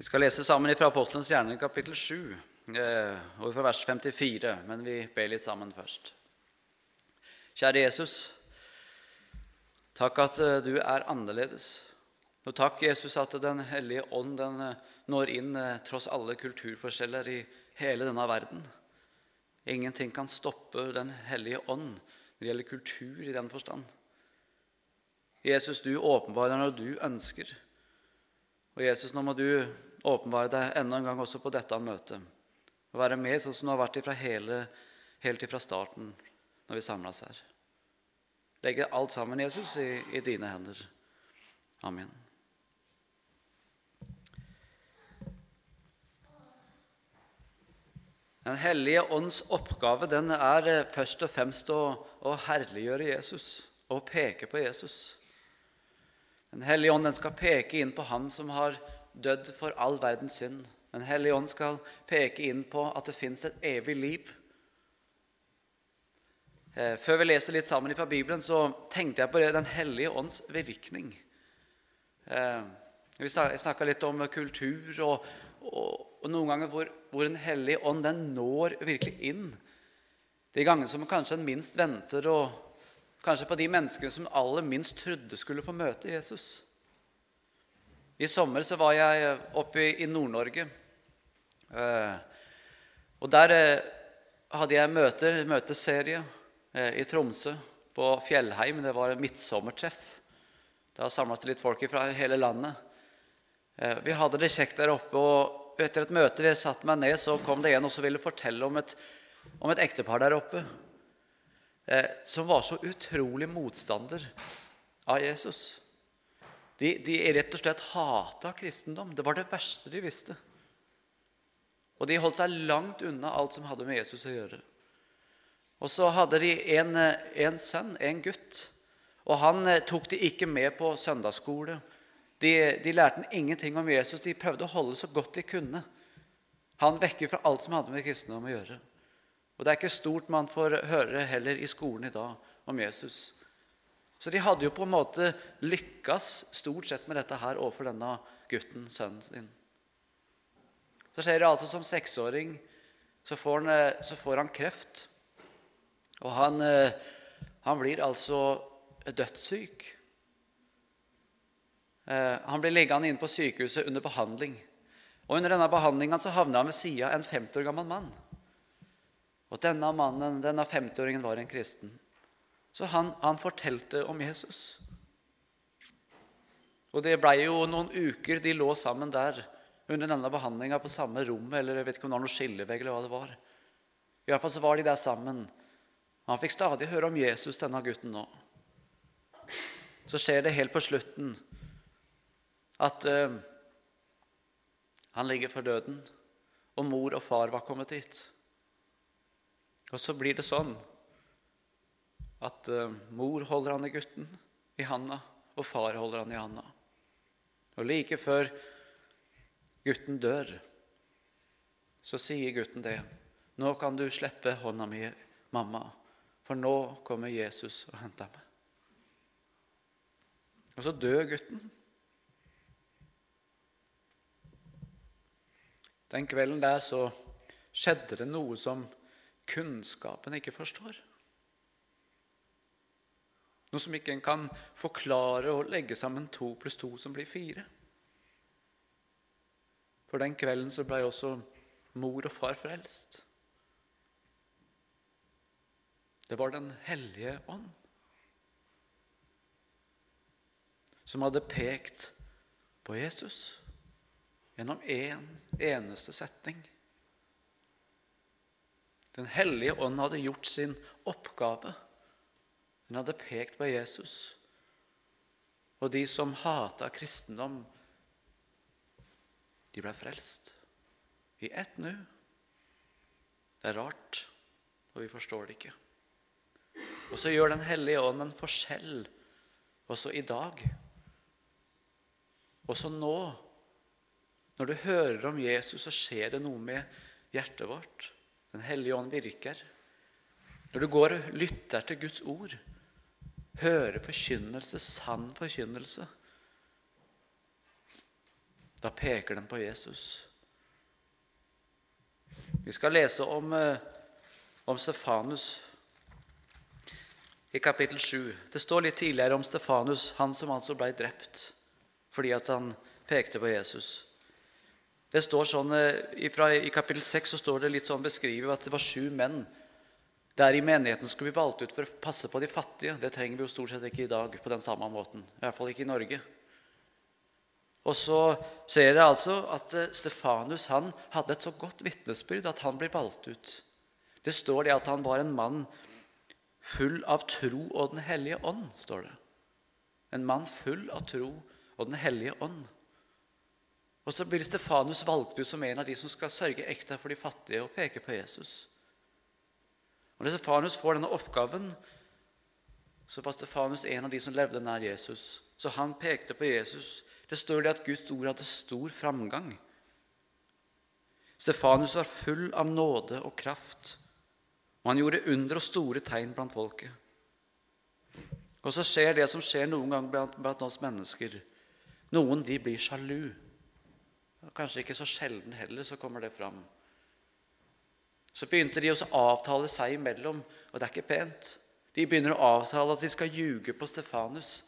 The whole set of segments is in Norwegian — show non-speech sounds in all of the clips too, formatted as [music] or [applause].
Vi skal lese sammen fra Apostelens gjerning, kapittel 7, eh, og fra vers 54. Men vi ber litt sammen først. Kjære Jesus. Takk at eh, du er annerledes. Og takk, Jesus, at Den hellige ånd den eh, når inn tross alle kulturforskjeller i hele denne verden. Ingenting kan stoppe Den hellige ånd når det gjelder kultur i den forstand. Jesus, du åpenbarer når du ønsker. Og Jesus, nå må du åpenbare deg enda en gang også på dette møtet. Og være med sånn som du har vært ifra hele, helt ifra starten når vi samles her. Legge alt sammen, Jesus, i, i dine hender. Amen. Den hellige ånds oppgave den er eh, først og fremst å, å herliggjøre Jesus og peke på Jesus. Den hellige ånd den skal peke inn på Han som har dødd for all verdens synd. Den hellige ånd skal peke inn på at det fins et evig liv. Eh, før vi leser litt sammen fra Bibelen, så tenkte jeg på Den hellige ånds virkning. Eh, vi snakka litt om kultur, og, og, og noen ganger hvor, hvor, Den hellige ånd den når virkelig inn. De gangene som kanskje en minst venter, og Kanskje på de menneskene som aller minst trodde skulle få møte Jesus. I sommer så var jeg oppe i Nord-Norge. Eh, og der eh, hadde jeg møter, møteserie eh, i Tromsø, på Fjellheim. Det var midtsommertreff. Da samles det litt folk fra hele landet. Vi hadde det kjekt der oppe, og etter et møte vi satte meg ned, så kom det en og ville fortelle om et, om et ektepar der oppe som var så utrolig motstander av Jesus. De, de rett og slett hata kristendom. Det var det verste de visste. Og de holdt seg langt unna alt som hadde med Jesus å gjøre. Og så hadde de en, en sønn, en gutt. Og han eh, tok de ikke med på søndagsskole. De, de lærte han ingenting om Jesus. De prøvde å holde så godt de kunne. Han vekker fra alt som hadde med kristendom å gjøre. Og det er ikke stort man får høre heller i skolen i dag om Jesus. Så de hadde jo på en måte lykkes stort sett med dette her overfor denne gutten, sønnen sin. Så skjer det altså som seksåring så får han, eh, så får han kreft. Og han, eh, han, blir altså dødssyk. Eh, han blir liggende inne på sykehuset under behandling. Og Under denne behandlinga havner han ved sida av en 50 år gammel mann. Og denne mannen, denne 50-åringen var en kristen. Så han, han, fortalte om Jesus. Og det blei jo noen uker de lå sammen der under denne behandlinga på samme rommet, eller jeg vet ikke om det var noen skillevegg eller hva det var. I hvert fall så var de der sammen. Han fikk stadig høre om Jesus, denne gutten nå. Så skjer det helt på slutten at uh, han ligger for døden, og mor og far var kommet dit. Og så blir det sånn at uh, mor holder han i gutten i handa, og far holder han i handa. Og like før gutten dør, så sier gutten det. 'Nå kan du slippe hånda mi, mamma, for nå kommer Jesus og henter meg.' Og så dør gutten. Den kvelden der så skjedde det noe som kunnskapen ikke forstår. Noe som ikke en kan forklare og legge sammen to pluss to som blir fire. For den kvelden så ble også mor og far frelst. Det var Den hellige ånd som hadde pekt på Jesus gjennom én en eneste setning. Den hellige ånd hadde gjort sin oppgave. Den hadde pekt på Jesus. Og de som hata kristendom, de ble frelst. I ett nu. Det er rart, og vi forstår det ikke. Og så gjør Den hellige ånd en forskjell også i dag. Også nå. Når du hører om Jesus, så skjer det noe med hjertet vårt. Den hellige ånd virker. Når du går og lytter til Guds ord, hører forkynnelse, sann forkynnelse, Da peker den på Jesus. Vi skal lese om, eh, om Stefanus i kapittel 7. Det står litt tidligere om Stefanus, han som altså ble drept fordi at han pekte på Jesus. Det står sånn, eh, ifra, I kapittel 6 så står det litt sånn beskrevet at det var sju menn der i menigheten skulle vi valgt ut for å passe på de fattige. Det trenger vi jo stort sett ikke i dag på den samme måten. I hvert fall ikke i Norge. Og så ser jeg altså at eh, Stefanus han hadde et så godt vitnesbyrd at han blir valgt ut. Det står det at han var en mann full av tro og Den hellige ånd. står det. En mann full av tro og Den hellige ånd. Og så blir Stefanus valgt ut som en av de som skal sørge ekte for de fattige og peke på Jesus. Og Når Stefanus får denne oppgaven, så var Stefanus en av de som levde nær Jesus. Så han pekte på Jesus. Det står det at Guds ord hadde stor framgang. Stefanus var full av nåde og kraft, og han gjorde under og store tegn blant folket. Og så skjer det som skjer noen ganger blant, blant oss mennesker. Noen de blir sjalu. Kanskje ikke så sjelden heller så kommer det fram. Så begynte de å avtale seg imellom, og det er ikke pent. De begynner å avtale at de skal ljuge på Stefanus.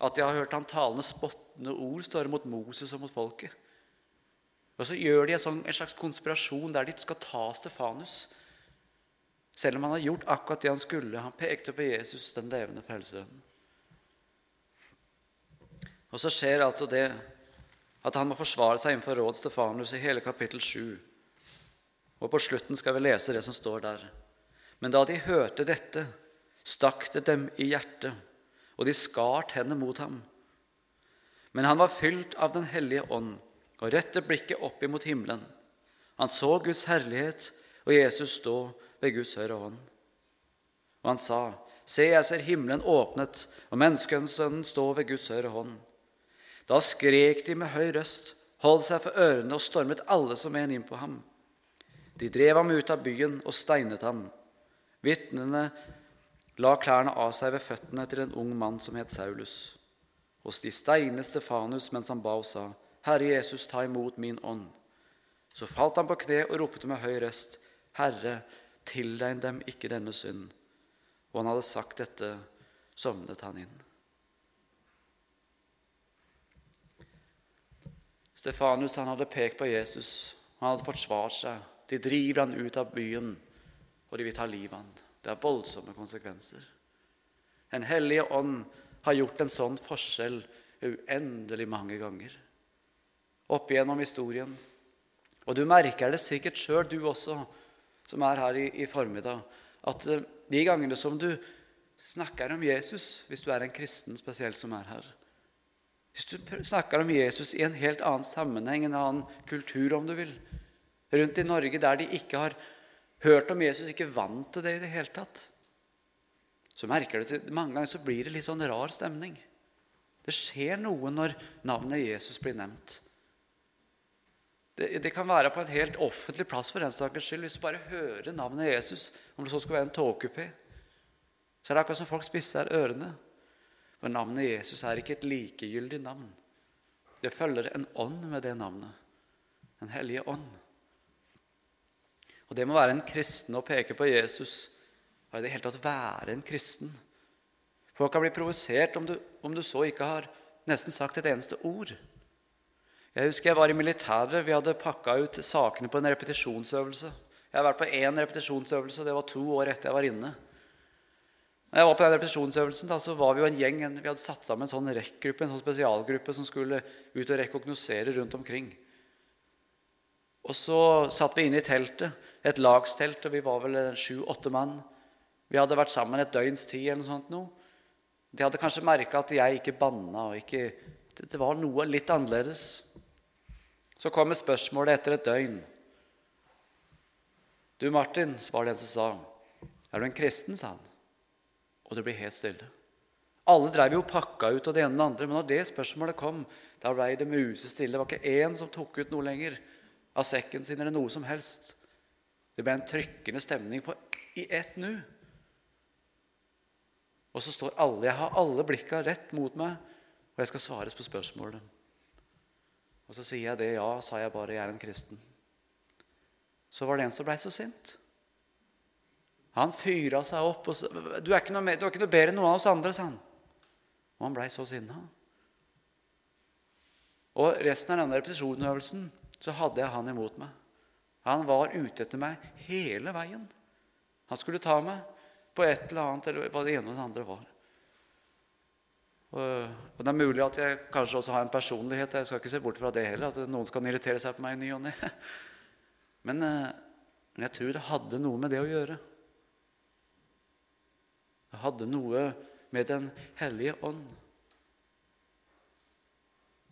At de har hørt han talende spottende ord står mot Moses og mot folket. Og så gjør de en, sånn, slags konspirasjon der de skal ta Stefanus. Selv om han har gjort akkurat det han skulle. Han pekte på Jesus, den levende frelseren. Og så skjer altså det at han må forsvare seg innenfor råd Stefanus i hele kapittel 7. Og på slutten skal vi lese det som står der. Men da de hørte dette, stakk det dem i hjertet, og de skar tennene mot ham. Men han var fylt av Den hellige ånd og rette blikket opp imot himmelen. Han så Guds herlighet og Jesus stå ved Guds høyre hånd. Og han sa, Se, jeg ser himmelen åpnet, og menneskesønnen står ved Guds høyre hånd. Da skrek de med høy røst, holdt seg for ørene og stormet alle som en inn på ham. De drev ham ut av byen og steinet ham. Vitnene la klærne av seg ved føttene til en ung mann som het Saulus. Hos de steinet Stefanus mens han ba og sa, Herre Jesus, ta imot min ånd. Så falt han på kne og ropte med høy røst, Herre, tilregn dem ikke denne synd. Og han hadde sagt dette, sovnet han inn. Stefanus han hadde pekt på Jesus. Han hadde forsvart seg. De driver han ut av byen, og de vil ta livet av han. Det har voldsomme konsekvenser. Den hellige ånd har gjort en sånn forskjell uendelig mange ganger opp igjennom historien. Og du merker det sikkert sjøl, du også, som er her i, i formiddag, at eh, de gangene som du snakker om Jesus, hvis du er en kristen spesielt som er her, hvis du snakker om Jesus i en helt annen sammenheng, en annen kultur, om du vil, rundt i Norge der de ikke har hørt om Jesus, ikke vant til det i det hele tatt, så merker du at mange ganger så blir det litt sånn rar stemning. Det skjer noe når navnet Jesus blir nevnt. Det, det, kan være på en helt offentlig plass for den saks skyld. Hvis du bare hører navnet Jesus, om det så skal være en togkupé, så er det akkurat som folk spisser ørene. For navnet Jesus er ikke et likegyldig navn. Det følger en ånd med det navnet. Den hellige ånd. Og Det må være en kristen å peke på Jesus og i det hele tatt være en kristen. Folk kan bli provosert om, om, du så ikke har nesten sagt et eneste ord. Jeg husker jeg var i militæret. Vi hadde pakka ut sakene på en repetisjonsøvelse. Jeg har vært på én repetisjonsøvelse. Det var to år etter jeg var inne. Når jeg var på den repetisjonsøvelsen, da, så var vi jo en gjeng. Vi hadde satt sammen en sånn rekkgruppe, en sånn spesialgruppe som skulle ut og rekognosere rundt omkring. Og så satt vi inne i teltet, et lagstelt, og vi var vel sju-åtte mann. Vi hadde vært sammen et døgns tid eller noe sånt. Noe. De hadde kanskje merka at jeg ikke banna. og ikke, Det var noe litt annerledes. Så kommer spørsmålet etter et døgn. Du, Martin, var det en som sa. Er du en kristen? sa han og det ble helt stille. Alle drev jo pakka ut av det ene og det andre, men når det spørsmålet kom, da ble det musestille. Det var ikke én som tok ut noe lenger av sekken sin eller noe som helst. Det ble en trykkende stemning på, i ett nu. Og så står alle Jeg har alle blikka rett mot meg, og jeg skal svares på spørsmålet. Og så sier jeg det. Ja, sa jeg bare. Jeg er en kristen. Så var det en som blei så sint. Han fyra seg opp. og sa, du er, ikke noe, du er ikke noe bedre enn noen av oss andre, sa han. Og han blei så sinna. Og resten av denne repetisjonsøvelsen så hadde jeg han imot meg. Han var ute etter meg hele veien. Han skulle ta meg på et eller annet, eller hva det ene og det andre var. Og Det er mulig at jeg kanskje også har en personlighet. Jeg skal ikke se bort fra det heller, at noen skal irritere seg på meg i ny og ne. [laughs] Eh, men jeg tror det hadde noe med det å gjøre. Det hadde noe med Den hellige ånd.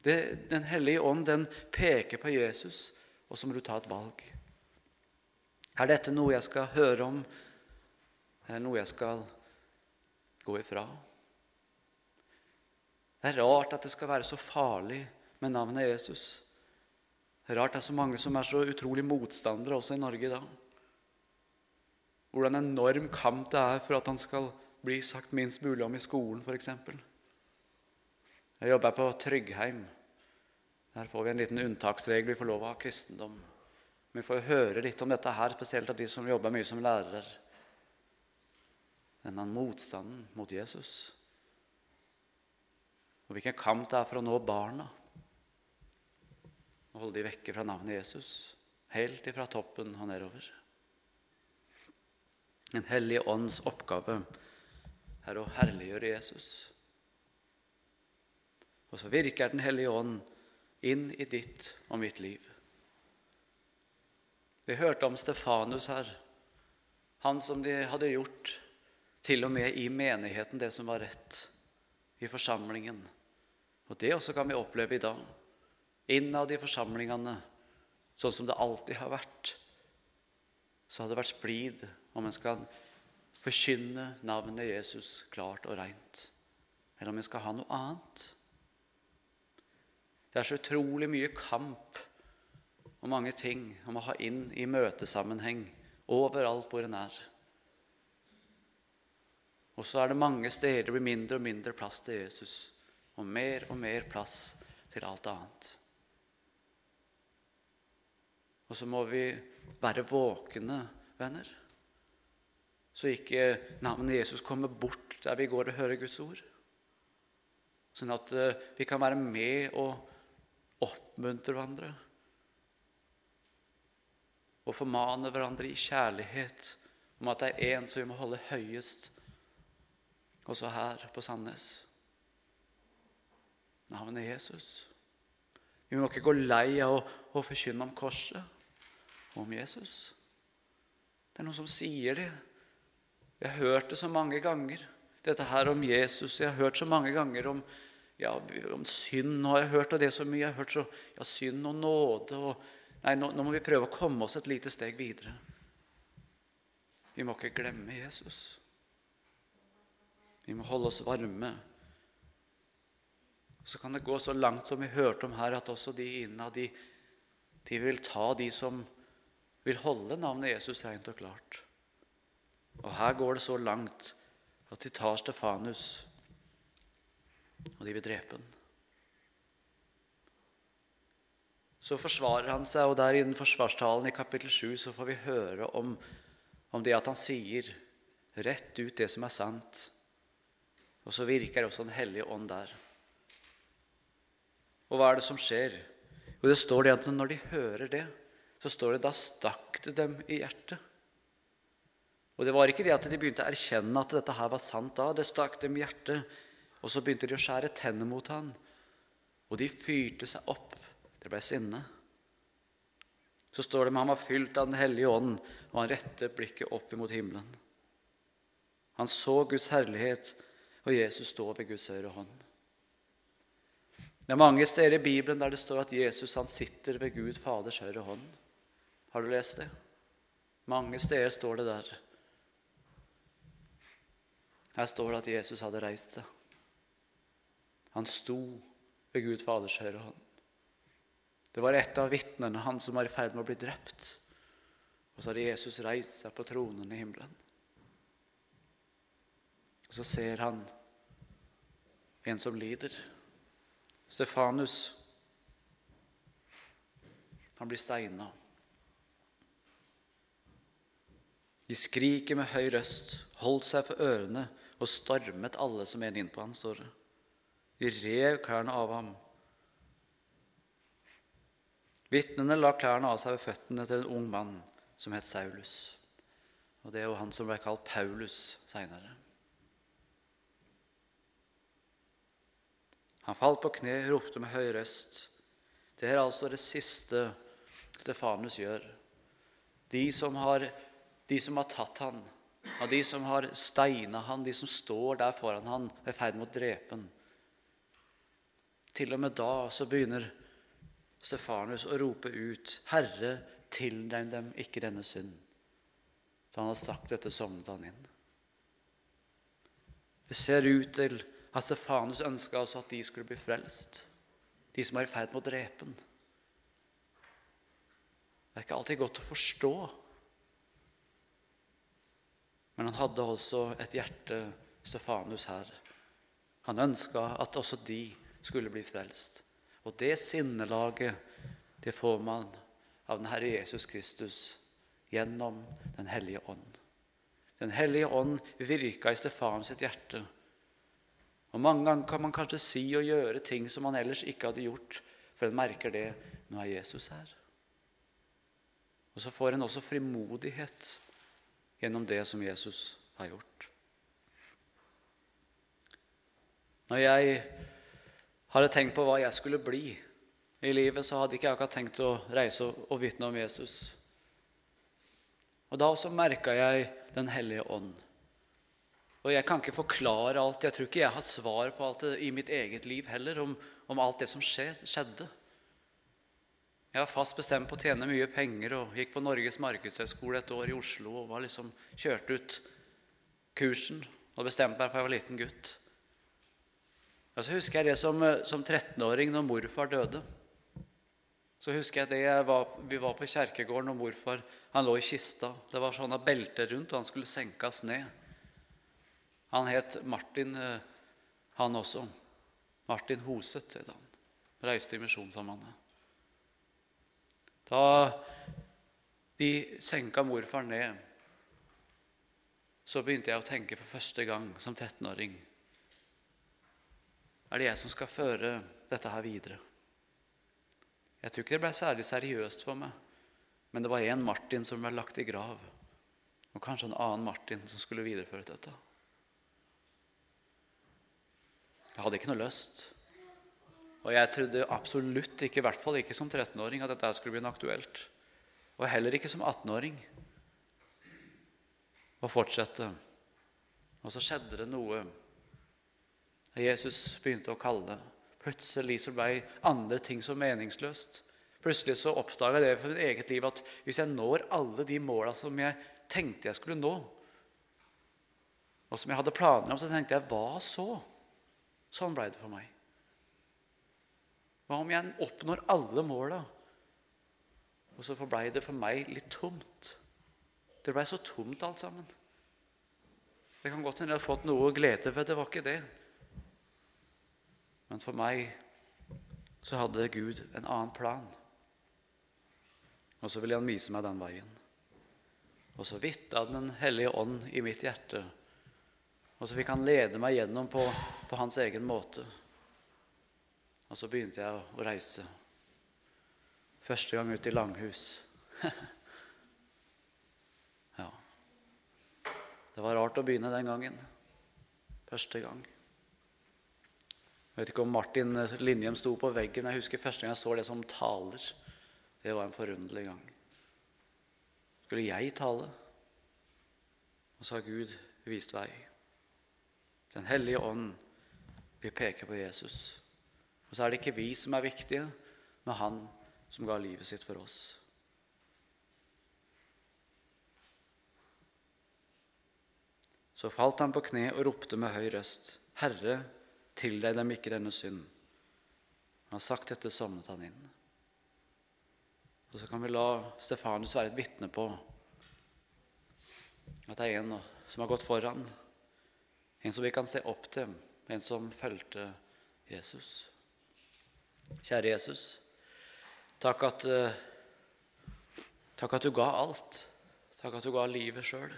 Det, den hellige ånd den peker på Jesus, og så må du ta et valg. Er dette noe jeg skal høre om, eller noe jeg skal gå ifra? Det er rart at det skal være så farlig med navnet Jesus. Det er rart det er så mange som er så utrolig motstandere også i Norge i dag. Hvordan enorm kamp det er for at han skal bli sagt minst mulig om i skolen, f.eks. Jeg jobber på Tryggheim. Der får vi en liten unntaksregel. Vi får lov å ha kristendom. Men Vi får høre litt om dette her, spesielt av de som jobber mye som lærere. Denne motstanden mot Jesus. Og hvilken kamp det er for å nå barna. Og holde de vekke fra navnet Jesus. Helt ifra toppen og nedover. En hellig ånds oppgave er å herliggjøre Jesus. Og så virker Den hellige ånd inn i ditt og mitt liv. Vi hørte om Stefanus her, han som de hadde gjort til og med i menigheten det som var rett, i forsamlingen. Og det også kan vi oppleve i dag. Innad i forsamlingene, sånn som det alltid har vært, så har det vært splid om en skal forkynne navnet Jesus klart og reint, eller om vi skal ha noe annet. Det er så utrolig mye kamp og mange ting om å ha inn i møtesammenheng overalt hvor en er. Og så er det mange steder det blir mindre og mindre plass til Jesus, og mer og mer plass til alt annet. Og så må vi være våkne, venner, så ikke navnet Jesus kommer bort der vi går og hører Guds ord. Sånn at eh, vi kan være med og oppmuntre hverandre og formane hverandre i kjærlighet om at det er én som vi må holde høyest, også her på Sandnes. Navnet Jesus. Vi må ikke gå lei av å, å forkynne om korset og om Jesus. Det er noen som sier det. Jeg har hørt det så mange ganger, dette her om Jesus. Jeg har hørt så mange ganger om ja, om synd har jeg hørt, av det så mye. Jeg har hørt så, ja, synd og nåde. Og, nei, nå, nå må vi prøve å komme oss et lite steg videre. Vi må ikke glemme Jesus. Vi må holde oss varme. Så kan det gå så langt som vi hørte om her, at også de innad de, de vil ta de som vil holde navnet Jesus rent og klart. Og her går det så langt at de tar Stefanus og de vil drepe ham. Så forsvarer han seg, og der innen forsvarstalen i kapittel 7 så får vi høre om, om det at han sier rett ut det som er sant. Og så virker også Den hellige ånd der. Og hva er det som skjer? Jo, det står det at når de hører det, så står det da stakk det dem i hjertet. Og det var ikke det at de begynte å erkjenne at dette her var sant da. Det stakk dem i hjertet og så begynte de å skjære tenner mot han, og de fyrte seg opp. Det ble sinne. Så står det med han var fylt av Den hellige ånd, og han rettet blikket opp imot himmelen. Han så Guds herlighet, og Jesus står ved Guds høyre hånd. Det er mange steder i Bibelen der det står at Jesus han sitter ved Gud Faders høyre hånd. Har du lest det? Mange steder står det der. Her står det at Jesus hadde reist seg. Han sto ved Gud Faders høyre hånd. Det var et av vitnene han som var i ferd med å bli drept. Og så hadde Jesus reist seg på tronen i himmelen. Og så ser han en som lider. Stefanus. Han blir steina. De skriker med høy røst, holdt seg for ørene og stormet alle som en innpå han, står det. De rev klærne av ham. Vitnene la klærne av seg ved føttene til en ung mann som het Saulus. Og Det er jo han som ble kalt Paulus seinere. Han falt på kne, ropte med høy røst. Det er altså det siste Stefanus gjør. De som har, de som har tatt han, av de som har steina han, de som står der foran han er i ferd med å drepe han. Til og med da så begynner Stefanus å rope ut, 'Herre, tilregn dem ikke denne synd.' Da han har sagt dette, sovnet han inn. Det ser ut til at Stefanus ønska også at de skulle bli frelst, de som er i ferd med å drepe han. Det er ikke alltid godt å forstå. Men han hadde også et hjerte, Stefanus, her. Han ønska at også de skulle bli frelst. Og det sinnelaget, det får man av den Herre Jesus Kristus gjennom Den hellige ånd. Den hellige ånd virka i Stefanus sitt hjerte og Mange ganger kan man kanskje si og gjøre ting som man ellers ikke hadde gjort, for en merker det nå er Jesus her. Og så får en også frimodighet gjennom det som Jesus har gjort. Når jeg hadde tenkt på hva jeg skulle bli i livet, så hadde ikke jeg akkurat tenkt å reise og vitne om Jesus. Og da også merka jeg Den hellige ånd. Og jeg kan ikke forklare alt. Jeg tror ikke jeg har svar på alt det i mitt eget liv heller, om, om alt det som skjer, skjedde. Jeg var fast bestemt på å tjene mye penger og gikk på Norges markedshøgskole et år i Oslo og var liksom kjørt ut kursen og bestemte meg for jeg var liten gutt. Og så husker jeg det som, som 13-åring når morfar døde. Så husker jeg det jeg var, Vi var på kjerkegården, og morfar han lå i kista. Det var sånne belter rundt, og han skulle senkes ned. Han het Martin, eh, han også. Martin Hoseth het han. Reiste i Misjonssambandet. Da de senka morfar ned, så begynte jeg å tenke for første gang som 13-åring Er det jeg som skal føre dette her videre? Jeg tror ikke det ble særlig seriøst for meg, men det var én Martin som ble lagt i grav, og kanskje en annen Martin som skulle videreføre dette. Jeg hadde ikke noe lyst. Og jeg trodde absolutt ikke, i hvert fall ikke som 13-åring, at dette skulle bli noe aktuelt. Og heller ikke som 18-åring. Å fortsette. Og så skjedde det noe. Jesus begynte å kalle. Plutselig så ble andre ting så meningsløst. Plutselig så oppdaga jeg det for mitt eget liv at hvis jeg når alle de måla som jeg tenkte jeg skulle nå, og som jeg hadde planer om, så tenkte jeg hva så? Sånn ble det for meg. Hva om jeg oppnår alle måla, og så forblei det for meg litt tomt? Det ble så tomt, alt sammen. Det kan godt hende jeg har fått noe glede ved det, var ikke det. Men for meg så hadde Gud en annen plan. Og så ville han vise meg den veien. Og så vitna Den hellige ånd i mitt hjerte og så fikk han lede meg gjennom på, på hans egen måte. Og så begynte jeg å reise. Første gang ut i Langhus. [laughs] ja. Det var rart å begynne den gangen. Første gang. Jeg vet ikke om Martin Linjem sto på veggen. men Jeg husker første gang jeg så det som taler. Det var en forunderlig gang. Skulle jeg tale? Og så har Gud vist vei. Den hellige ånd vil peke på Jesus. Og så er det ikke vi som er viktige, men han som ga livet sitt for oss. Så falt han på kne og ropte med høy røst, Herre, tilreg dem ikke denne synd. Han har sagt dette, sovnet han inn. Og så kan vi la Stefanus være et vitne på at det er en som har gått foran, en som vi kan se opp til, en som fulgte Jesus. Kjære Jesus, takk at uh, Takk at du ga alt. Takk at du ga livet sjøl.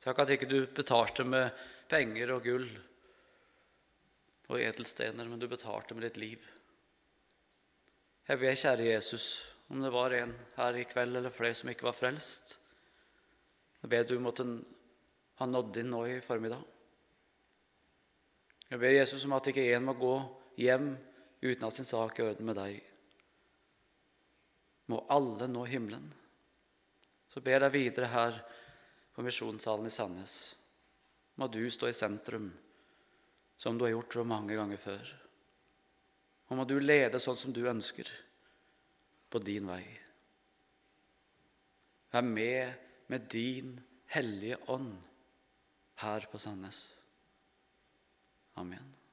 Takk at ikke du betalte med penger og gull og edelstener, men du betalte med ditt liv. Jeg ber, kjære Jesus, om det var en her i kveld eller flere som ikke var frelst. Jeg ber du måtte ha nådd inn nå i formiddag. Jeg ber Jesus om at ikke en må gå hjem uten at sin sak er i orden med deg. Må alle nå himmelen. Så ber jeg videre her på misjonssalen i Sandnes. Må du stå i sentrum, som du har gjort så mange ganger før. Og må du lede sånn som du ønsker, på din vei. Vær med med din Hellige Ånd her på Sandnes. Amen.